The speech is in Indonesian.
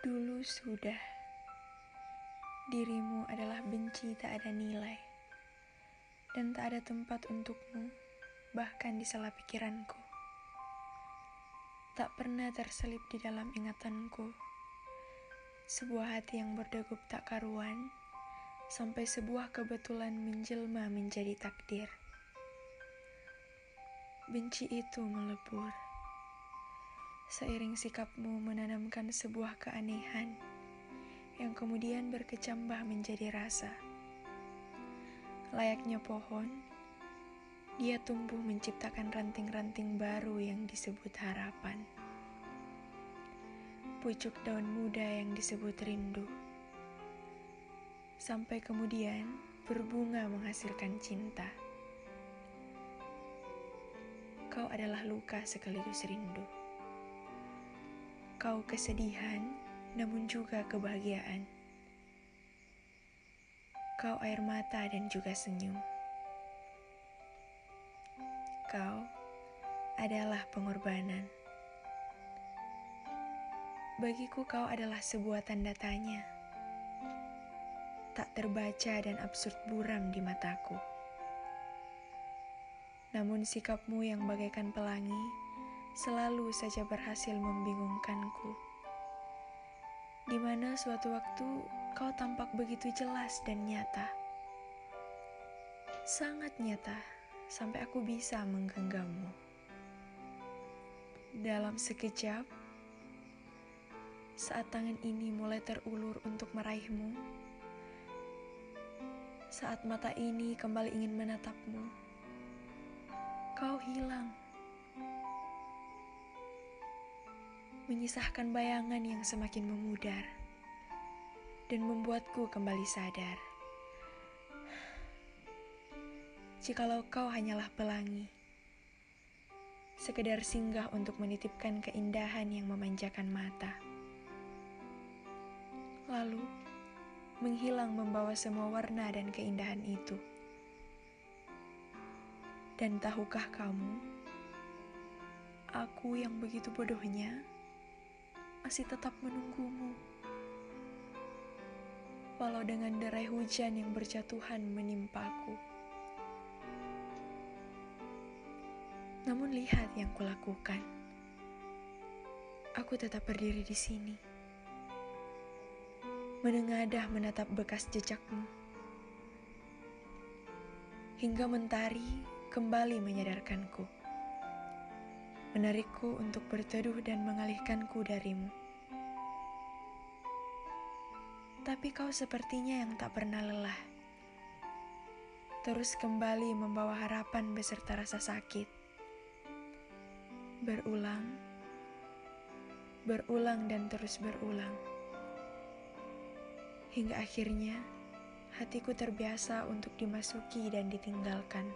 Dulu sudah, dirimu adalah benci tak ada nilai, dan tak ada tempat untukmu, bahkan di salah pikiranku. Tak pernah terselip di dalam ingatanku, sebuah hati yang berdegup tak karuan, sampai sebuah kebetulan menjelma menjadi takdir. Benci itu melebur seiring sikapmu menanamkan sebuah keanehan yang kemudian berkecambah menjadi rasa. Layaknya pohon, dia tumbuh menciptakan ranting-ranting baru yang disebut harapan. Pucuk daun muda yang disebut rindu. Sampai kemudian berbunga menghasilkan cinta. Kau adalah luka sekaligus rindu. Kau kesedihan, namun juga kebahagiaan. Kau air mata dan juga senyum. Kau adalah pengorbanan. Bagiku kau adalah sebuah tanda tanya. Tak terbaca dan absurd buram di mataku. Namun sikapmu yang bagaikan pelangi selalu saja berhasil membingungkanku. Di mana suatu waktu kau tampak begitu jelas dan nyata. Sangat nyata, sampai aku bisa menggenggammu. Dalam sekejap, saat tangan ini mulai terulur untuk meraihmu, saat mata ini kembali ingin menatapmu, kau hilang. Menyisahkan bayangan yang semakin memudar dan membuatku kembali sadar. Jikalau kau hanyalah pelangi, sekedar singgah untuk menitipkan keindahan yang memanjakan mata, lalu menghilang membawa semua warna dan keindahan itu. Dan tahukah kamu, aku yang begitu bodohnya masih tetap menunggumu. Walau dengan derai hujan yang berjatuhan menimpaku. Namun lihat yang kulakukan. Aku tetap berdiri di sini. Menengadah menatap bekas jejakmu. Hingga mentari kembali menyadarkanku menarikku untuk berteduh dan mengalihkanku darimu. Tapi kau sepertinya yang tak pernah lelah. Terus kembali membawa harapan beserta rasa sakit. Berulang, berulang dan terus berulang. Hingga akhirnya hatiku terbiasa untuk dimasuki dan ditinggalkan.